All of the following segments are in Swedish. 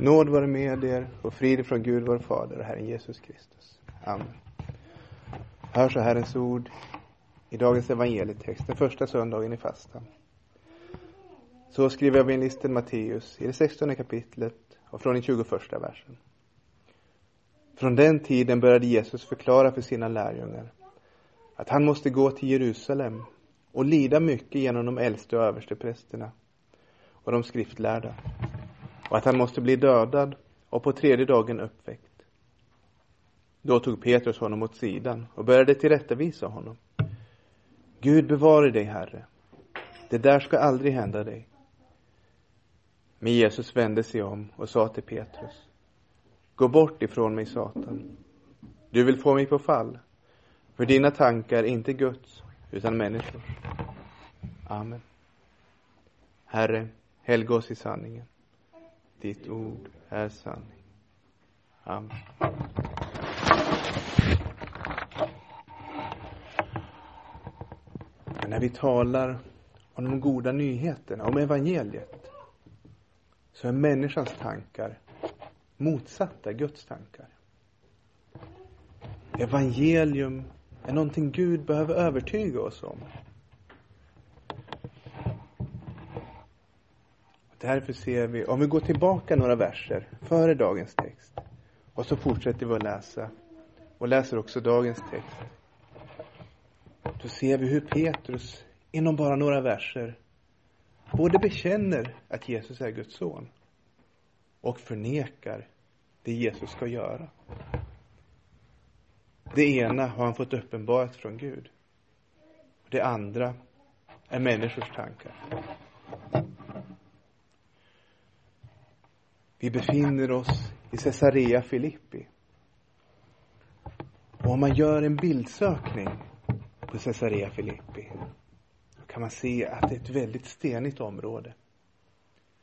Nåd vare med er och frid från Gud vår Fader och Herren Jesus Kristus. Amen. Hör så Herrens ord i dagens evangelietext, den första söndagen i fastan. Så skriver evangelisten Matteus i det sextonde kapitlet och från den tjugoförsta versen. Från den tiden började Jesus förklara för sina lärjungar att han måste gå till Jerusalem och lida mycket genom de äldste och översteprästerna och de skriftlärda och att han måste bli dödad och på tredje dagen uppväckt. Då tog Petrus honom åt sidan och började tillrättavisa honom. Gud bevare dig, Herre. Det där ska aldrig hända dig. Men Jesus vände sig om och sa till Petrus. Gå bort ifrån mig, Satan. Du vill få mig på fall. För dina tankar är inte Guds, utan människors. Amen. Herre, helga oss i sanningen. Ditt ord är sanning. Amen. Men när vi talar om de goda nyheterna, om evangeliet, så är människans tankar motsatta Guds tankar. Evangelium är någonting Gud behöver övertyga oss om. Därför ser vi, om vi går tillbaka några verser före dagens text och så fortsätter vi att läsa och läser också dagens text. Då ser vi hur Petrus inom bara några verser både bekänner att Jesus är Guds son och förnekar det Jesus ska göra. Det ena har han fått uppenbarat från Gud. Det andra är människors tankar. Vi befinner oss i Caesarea Filippi. Och om man gör en bildsökning på Caesarea Filippi då kan man se att det är ett väldigt stenigt område.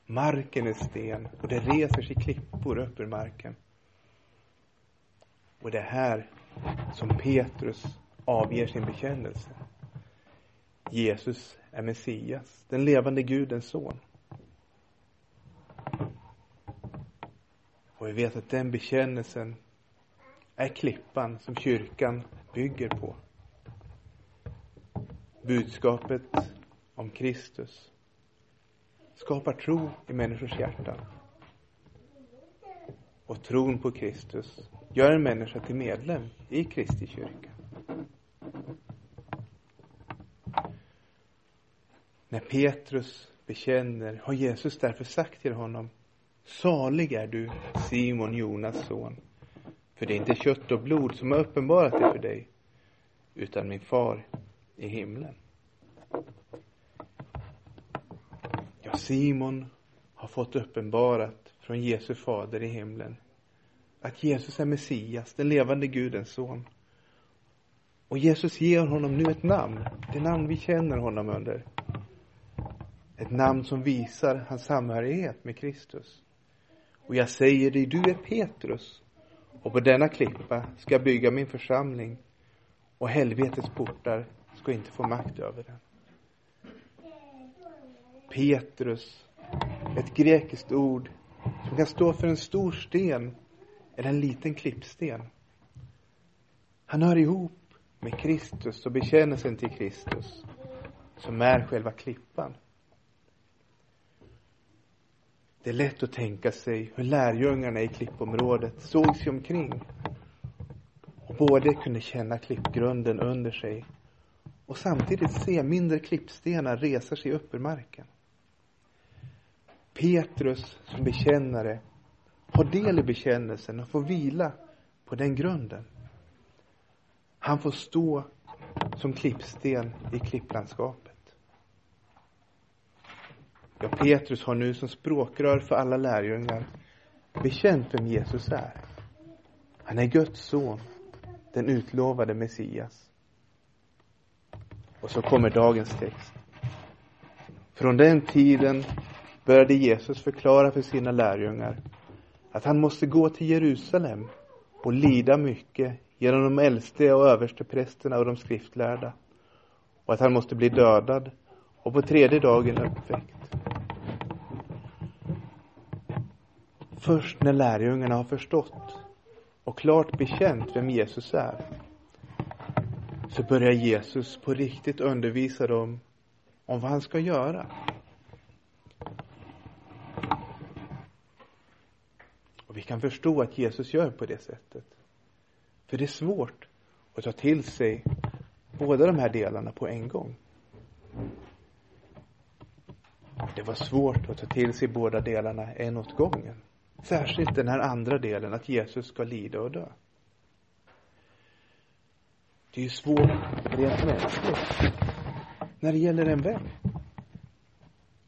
Marken är sten och det reser sig klippor upp ur marken. Och det är här som Petrus avger sin bekännelse. Jesus är Messias, den levande Gudens son. Och vi vet att den bekännelsen är klippan som kyrkan bygger på. Budskapet om Kristus skapar tro i människors hjärtan. Och tron på Kristus gör en människa till medlem i Kristi kyrka. När Petrus bekänner har Jesus därför sagt till honom Salig är du, Simon Jonas son. För det är inte kött och blod som har uppenbarat det för dig, utan min far i himlen. Ja, Simon har fått uppenbarat från Jesu fader i himlen att Jesus är Messias, den levande Gudens son. Och Jesus ger honom nu ett namn, det namn vi känner honom under. Ett namn som visar hans samhörighet med Kristus. Och jag säger dig, du är Petrus. Och på denna klippa ska jag bygga min församling. Och helvetets portar ska inte få makt över den. Petrus, ett grekiskt ord som kan stå för en stor sten eller en liten klippsten. Han hör ihop med Kristus och bekännelsen till Kristus som är själva klippan. Det är lätt att tänka sig hur lärjungarna i klippområdet såg sig omkring och både kunde känna klippgrunden under sig och samtidigt se mindre klippstenar resa sig upp ur marken. Petrus som bekännare har del i bekännelsen och får vila på den grunden. Han får stå som klippsten i klipplandskapet. Ja, Petrus har nu som språkrör för alla lärjungar bekänt vem Jesus är. Han är Guds son, den utlovade Messias. Och så kommer dagens text. Från den tiden började Jesus förklara för sina lärjungar att han måste gå till Jerusalem och lida mycket genom de äldste och översteprästerna och de skriftlärda och att han måste bli dödad och på tredje dagen uppväckt. Först när lärjungarna har förstått och klart bekänt vem Jesus är så börjar Jesus på riktigt undervisa dem om vad han ska göra. Och vi kan förstå att Jesus gör på det sättet. För det är svårt att ta till sig båda de här delarna på en gång. Det var svårt att ta till sig båda delarna en åt gången. Särskilt den här andra delen, att Jesus ska lida och dö. Det är ju svårt rent mänskligt. När det gäller en vän.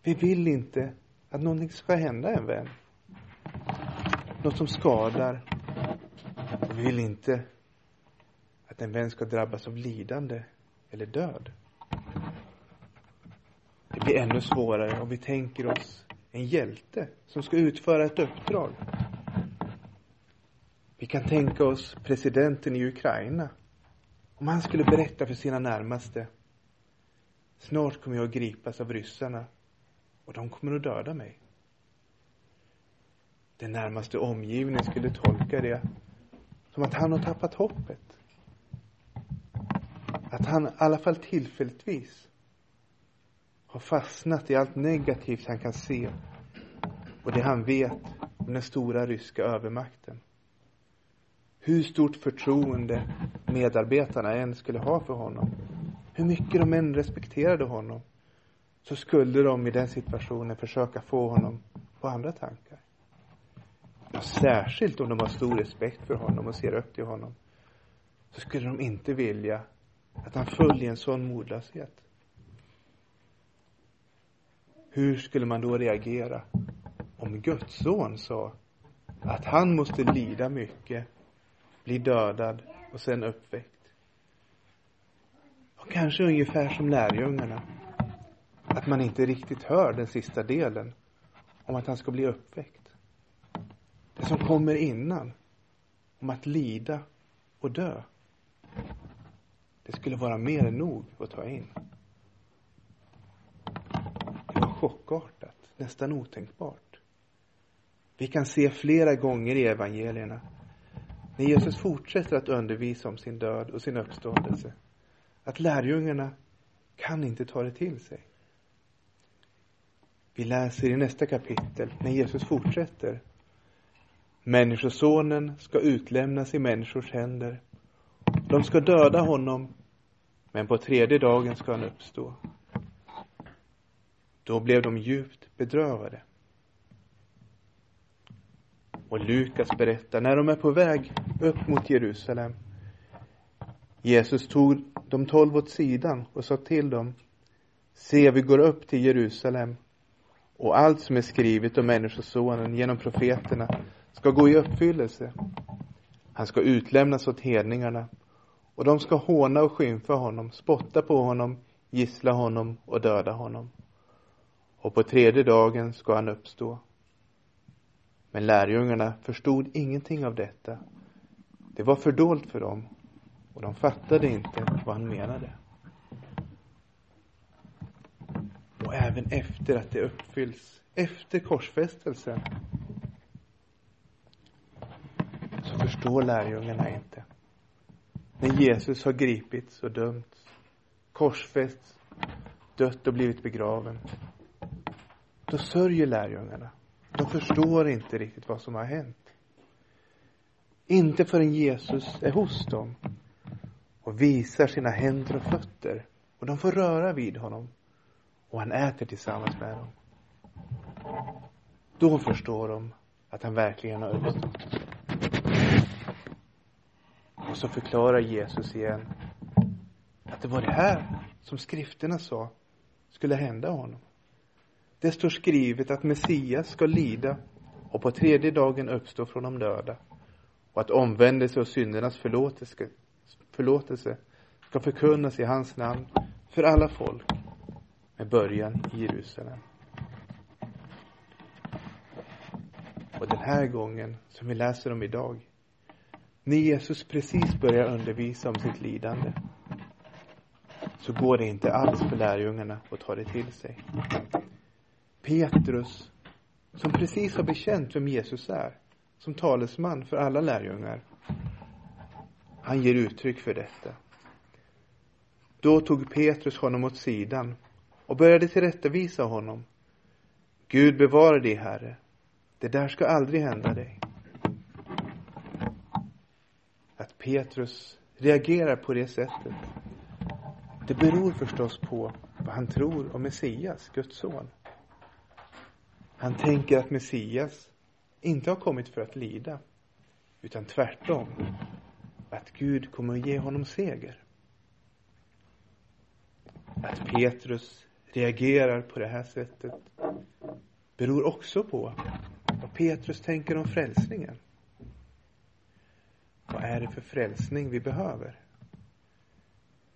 Vi vill inte att någonting ska hända en vän. Något som skadar. Vi vill inte att en vän ska drabbas av lidande eller död. Det blir ännu svårare om vi tänker oss en hjälte som ska utföra ett uppdrag. Vi kan tänka oss presidenten i Ukraina. Om han skulle berätta för sina närmaste. Snart kommer jag att gripas av ryssarna och de kommer att döda mig. Den närmaste omgivningen skulle tolka det som att han har tappat hoppet. Att han i alla fall tillfälligtvis har fastnat i allt negativt han kan se och det han vet om den stora ryska övermakten. Hur stort förtroende medarbetarna än skulle ha för honom, hur mycket de än respekterade honom, så skulle de i den situationen försöka få honom på andra tankar. Särskilt om de har stor respekt för honom och ser upp till honom, så skulle de inte vilja att han föll i en sån modlöshet. Hur skulle man då reagera om Guds son sa att han måste lida mycket, bli dödad och sen uppväckt? Och kanske ungefär som lärjungarna. Att man inte riktigt hör den sista delen om att han ska bli uppväckt. Det som kommer innan, om att lida och dö. Det skulle vara mer än nog att ta in chockartat, nästan otänkbart. Vi kan se flera gånger i evangelierna när Jesus fortsätter att undervisa om sin död och sin uppståndelse att lärjungarna kan inte ta det till sig. Vi läser i nästa kapitel när Jesus fortsätter. Människosonen ska utlämnas i människors händer. De ska döda honom, men på tredje dagen ska han uppstå. Då blev de djupt bedrövade. Och Lukas berättar, när de är på väg upp mot Jerusalem. Jesus tog de tolv åt sidan och sa till dem, se vi går upp till Jerusalem och allt som är skrivet om Människosonen genom profeterna ska gå i uppfyllelse. Han ska utlämnas åt hedningarna och de ska håna och skymfa honom, spotta på honom, gissla honom och döda honom och på tredje dagen ska han uppstå. Men lärjungarna förstod ingenting av detta. Det var fördolt för dem och de fattade inte vad han menade. Och även efter att det uppfylls, efter korsfästelsen, så förstår lärjungarna inte. När Jesus har gripits och dömts, korsfästs, dött och blivit begraven, då sörjer lärjungarna. De förstår inte riktigt vad som har hänt. Inte förrän Jesus är hos dem och visar sina händer och fötter och de får röra vid honom och han äter tillsammans med dem. Då förstår de att han verkligen har uppstått. Och så förklarar Jesus igen att det var det här som skrifterna sa skulle hända honom. Det står skrivet att Messias ska lida och på tredje dagen uppstå från de döda och att omvändelse och syndernas förlåtelse, förlåtelse ska förkunnas i hans namn för alla folk med början i Jerusalem. Och den här gången, som vi läser om idag, när Jesus precis börjar undervisa om sitt lidande, så går det inte alls för lärjungarna att ta det till sig. Petrus som precis har bekänt vem Jesus är, som talesman för alla lärjungar. Han ger uttryck för detta. Då tog Petrus honom åt sidan och började tillrättavisa honom. Gud bevare dig, Herre. Det där ska aldrig hända dig. Att Petrus reagerar på det sättet, det beror förstås på vad han tror om Messias, Guds son. Han tänker att Messias inte har kommit för att lida, utan tvärtom, att Gud kommer att ge honom seger. Att Petrus reagerar på det här sättet beror också på vad Petrus tänker om frälsningen. Vad är det för frälsning vi behöver?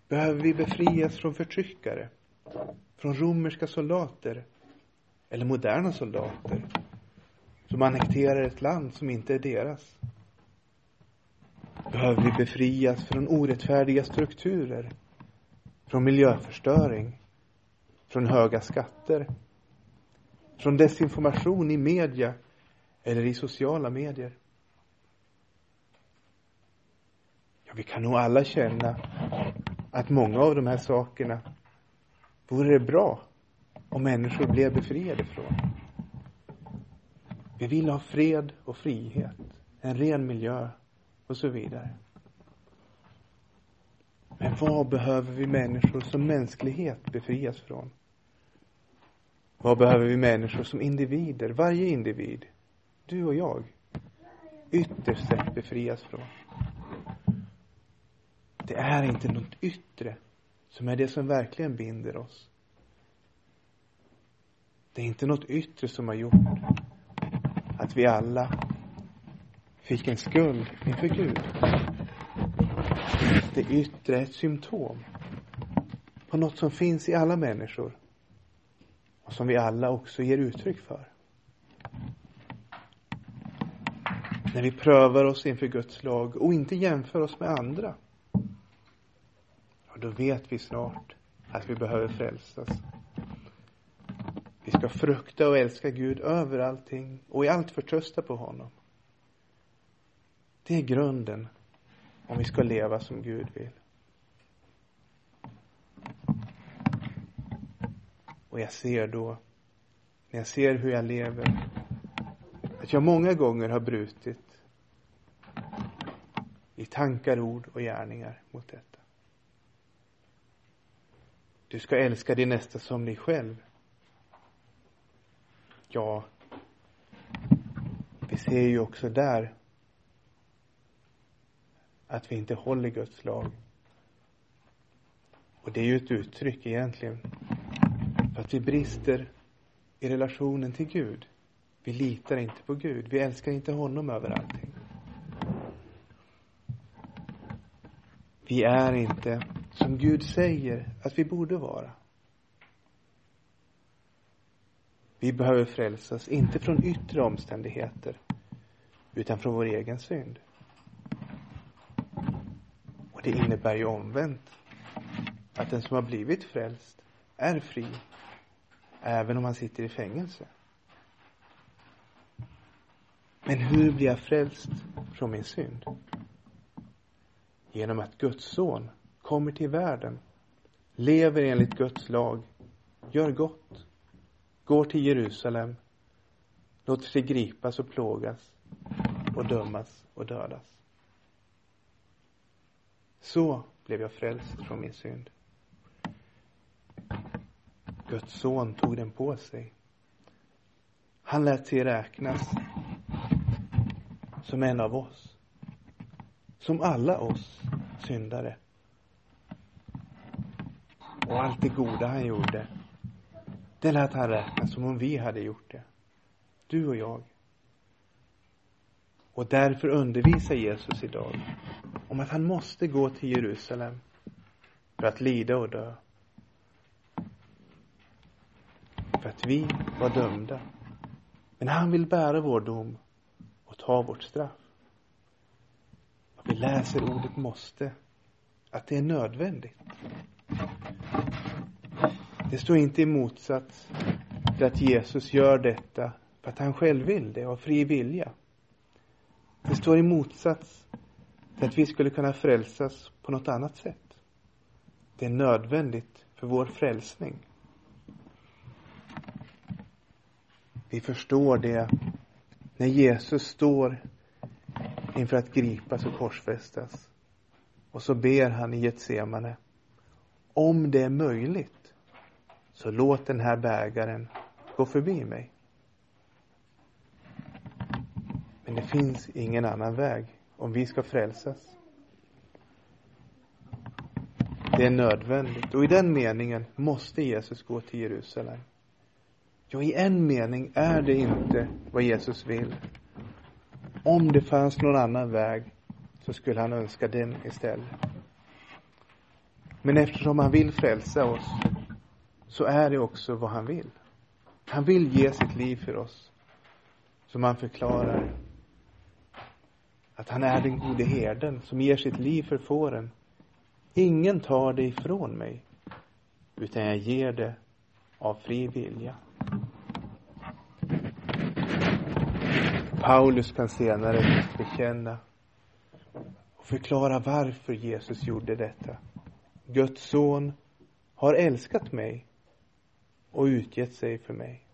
Behöver vi befrias från förtryckare? Från romerska soldater? Eller moderna soldater? Som annekterar ett land som inte är deras? Behöver vi befrias från orättfärdiga strukturer? Från miljöförstöring? Från höga skatter? Från desinformation i media eller i sociala medier? Ja, vi kan nog alla känna att många av de här sakerna vore det bra och människor blev befriade från. Vi vill ha fred och frihet, en ren miljö och så vidare. Men vad behöver vi människor som mänsklighet befrias från? Vad behöver vi människor som individer, varje individ, du och jag, ytterst sett befrias från? Det är inte något yttre som är det som verkligen binder oss. Det är inte något yttre som har gjort att vi alla fick en skuld inför Gud. Det yttre är ett symptom på något som finns i alla människor och som vi alla också ger uttryck för. När vi prövar oss inför Guds lag och inte jämför oss med andra då vet vi snart att vi behöver frälsas. Vi ska frukta och älska Gud över allting och i allt förtrösta på honom. Det är grunden om vi ska leva som Gud vill. Och jag ser då, när jag ser hur jag lever, att jag många gånger har brutit i tankar, ord och gärningar mot detta. Du ska älska din nästa som dig själv. Ja, vi ser ju också där att vi inte håller Guds lag. Och det är ju ett uttryck egentligen för att vi brister i relationen till Gud. Vi litar inte på Gud. Vi älskar inte honom över allting. Vi är inte som Gud säger att vi borde vara. Vi behöver frälsas, inte från yttre omständigheter, utan från vår egen synd. Och det innebär ju omvänt, att den som har blivit frälst är fri, även om han sitter i fängelse. Men hur blir jag frälst från min synd? Genom att Guds son kommer till världen, lever enligt Guds lag, gör gott, går till Jerusalem, låter sig gripas och plågas och dömas och dödas. Så blev jag frälst från min synd. Guds son tog den på sig. Han lät sig räknas som en av oss. Som alla oss syndare. Och allt det goda han gjorde, det lät han alltså räkna som om vi hade gjort det. Du och jag. Och därför undervisar Jesus idag om att han måste gå till Jerusalem för att lida och dö. För att vi var dömda. Men han vill bära vår dom och ta vårt straff. Och vi läser ordet måste, att det är nödvändigt. Det står inte i motsats till att Jesus gör detta För att han själv vill det, av fri vilja. Det står i motsats till att vi skulle kunna frälsas på något annat sätt. Det är nödvändigt för vår frälsning. Vi förstår det när Jesus står inför att gripas och korsfästas. Och så ber han i Getsemane. Om det är möjligt, så låt den här bägaren gå förbi mig. Men det finns ingen annan väg om vi ska frälsas. Det är nödvändigt och i den meningen måste Jesus gå till Jerusalem. Ja, i en mening är det inte vad Jesus vill. Om det fanns någon annan väg så skulle han önska den istället. Men eftersom han vill frälsa oss så är det också vad han vill. Han vill ge sitt liv för oss. Som han förklarar att han är den gode herden som ger sitt liv för fåren. Ingen tar det ifrån mig, utan jag ger det av fri vilja. Paulus kan senare bekänna och förklara varför Jesus gjorde detta. Guds son har älskat mig och utgett sig för mig.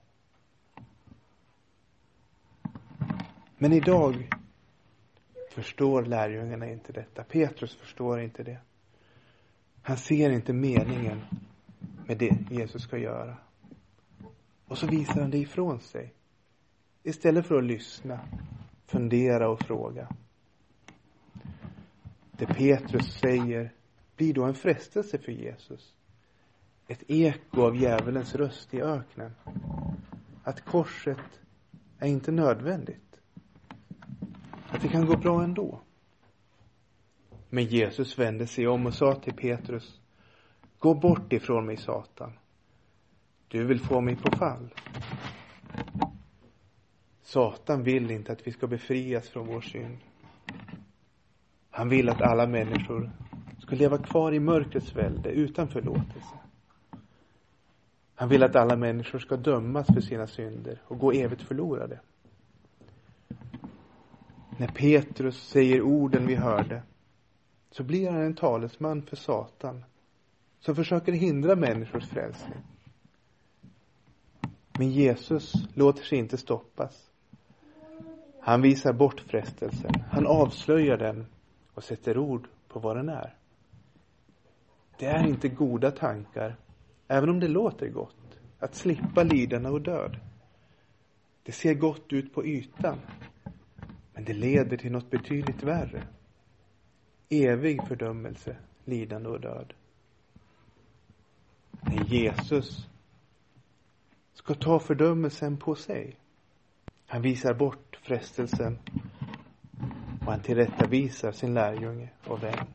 Men idag förstår lärjungarna inte detta. Petrus förstår inte det. Han ser inte meningen med det Jesus ska göra. Och så visar han det ifrån sig. Istället för att lyssna, fundera och fråga. Det Petrus säger blir då en frestelse för Jesus. Ett eko av djävulens röst i öknen. Att korset är inte nödvändigt. Att det kan gå bra ändå. Men Jesus vände sig om och sa till Petrus. Gå bort ifrån mig, Satan. Du vill få mig på fall. Satan vill inte att vi ska befrias från vår synd. Han vill att alla människor ska leva kvar i mörkrets välde utan förlåtelse. Han vill att alla människor ska dömas för sina synder och gå evigt förlorade. När Petrus säger orden vi hörde så blir han en talesman för Satan som försöker hindra människors frälsning. Men Jesus låter sig inte stoppas. Han visar bort frestelsen. Han avslöjar den och sätter ord på vad den är. Det är inte goda tankar, även om det låter gott, att slippa lidande och död. Det ser gott ut på ytan, men det leder till något betydligt värre. Evig fördömelse, lidande och död. När Jesus ska ta fördömelsen på sig. Han visar bort frestelsen och han tillrättavisar sin lärjunge och vän.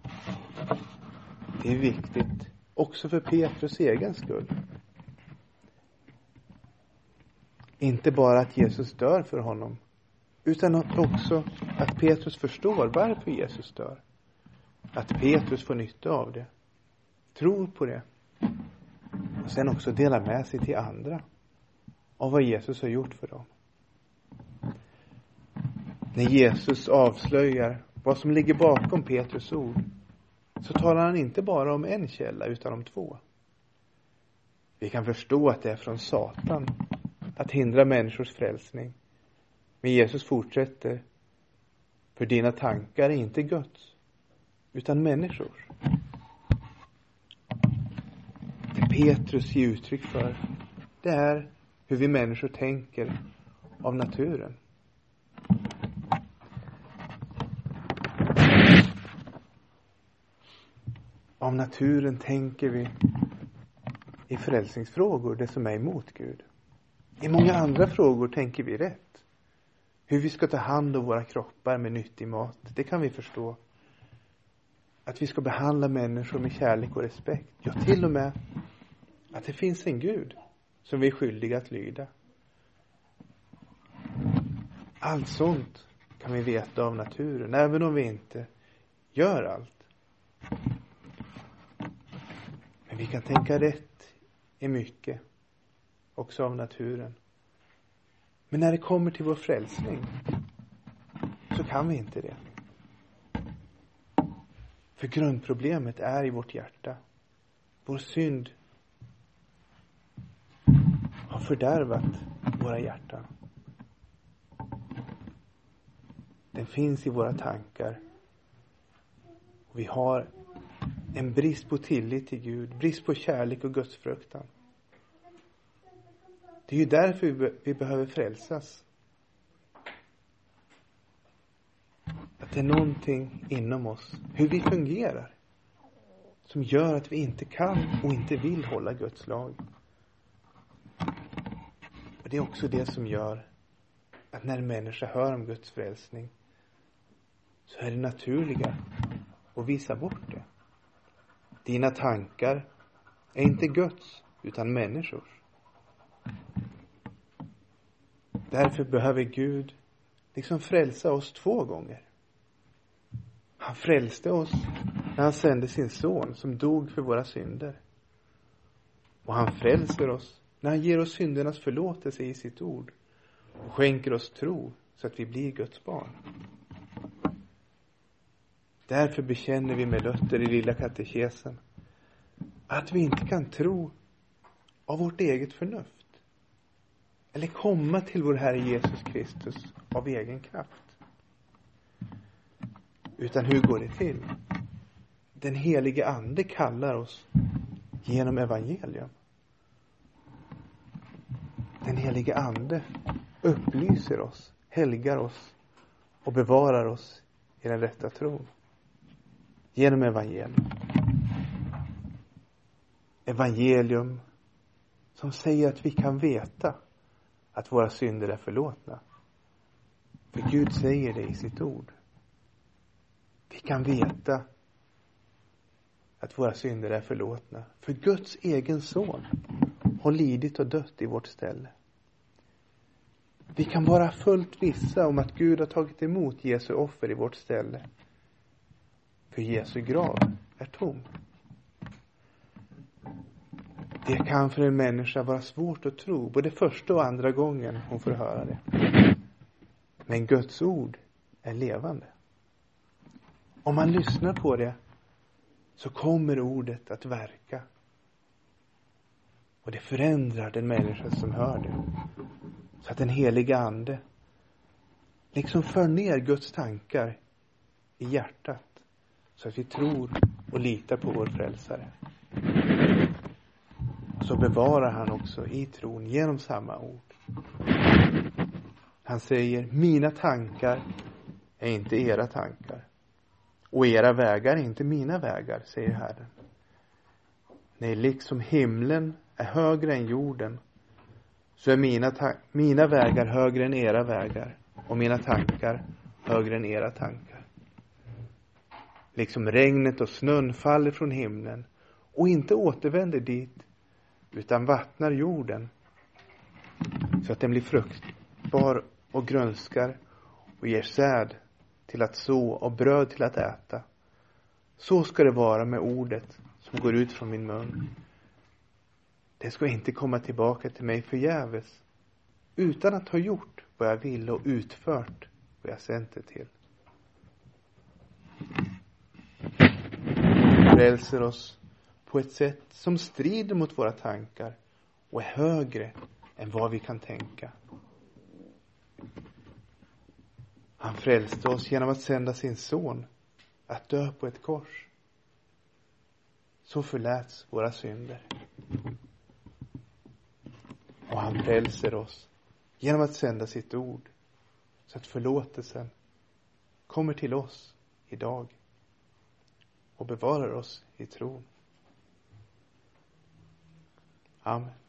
Det är viktigt också för Petrus egen skull. Inte bara att Jesus dör för honom utan också att Petrus förstår varför Jesus dör. Att Petrus får nytta av det. Tror på det. Och sen också delar med sig till andra av vad Jesus har gjort för dem. När Jesus avslöjar vad som ligger bakom Petrus ord så talar han inte bara om en källa utan om två. Vi kan förstå att det är från Satan att hindra människors frälsning. Men Jesus fortsätter. För dina tankar är inte Guds, utan människors. Det Petrus ger uttryck för, det är hur vi människor tänker av naturen. Av naturen tänker vi i frälsningsfrågor det som är emot Gud. I många andra frågor tänker vi rätt. Hur vi ska ta hand om våra kroppar med nyttig mat, det kan vi förstå. Att vi ska behandla människor med kärlek och respekt. Ja, till och med att det finns en Gud som vi är skyldiga att lyda. Allt sånt kan vi veta av naturen, även om vi inte gör allt. Men vi kan tänka rätt i mycket, också av naturen. Men när det kommer till vår frälsning så kan vi inte det. För grundproblemet är i vårt hjärta. Vår synd har fördärvat våra hjärtan. Den finns i våra tankar. Och vi har en brist på tillit till Gud, brist på kärlek och gudsfruktan. Det är ju därför vi, be vi behöver frälsas. Att det är någonting inom oss, hur vi fungerar, som gör att vi inte kan och inte vill hålla Guds lag. Och det är också det som gör att när en människa hör om Guds frälsning så är det naturliga att visa bort det. Dina tankar är inte Guds, utan människors. Därför behöver Gud liksom frälsa oss två gånger. Han frälste oss när han sände sin son som dog för våra synder. Och han frälser oss när han ger oss syndernas förlåtelse i sitt ord och skänker oss tro så att vi blir Guds barn. Därför bekänner vi med Luther i Lilla katekesen att vi inte kan tro av vårt eget förnuft eller komma till vår Herre Jesus Kristus av egen kraft. Utan hur går det till? Den helige Ande kallar oss genom evangelium. Den helige Ande upplyser oss, helgar oss och bevarar oss i den rätta tron. Genom evangelium. Evangelium som säger att vi kan veta att våra synder är förlåtna. För Gud säger det i sitt ord. Vi kan veta att våra synder är förlåtna. För Guds egen son har lidit och dött i vårt ställe. Vi kan vara fullt vissa om att Gud har tagit emot Jesu offer i vårt ställe. För Jesu grav är tom. Det kan för en människa vara svårt att tro, både första och andra gången hon får höra det. Men Guds ord är levande. Om man lyssnar på det så kommer ordet att verka. Och det förändrar den människa som hör det. Så att den heliga ande liksom för ner Guds tankar i hjärtat. Så att vi tror och litar på vår frälsare så bevarar han också i tron genom samma ord. Han säger, mina tankar är inte era tankar. Och era vägar är inte mina vägar, säger Herren. Nej, liksom himlen är högre än jorden, så är mina, mina vägar högre än era vägar och mina tankar högre än era tankar. Liksom regnet och snön faller från himlen och inte återvänder dit utan vattnar jorden så att den blir fruktbar och grönskar och ger säd till att så och bröd till att äta. Så ska det vara med ordet som går ut från min mun. Det ska inte komma tillbaka till mig förgäves utan att ha gjort vad jag vill och utfört vad jag sänt det till. Frälser oss på ett sätt som strider mot våra tankar och är högre än vad vi kan tänka. Han frälste oss genom att sända sin son att dö på ett kors. Så förläts våra synder. Och han frälser oss genom att sända sitt ord så att förlåtelsen kommer till oss idag och bevarar oss i tron. Amen.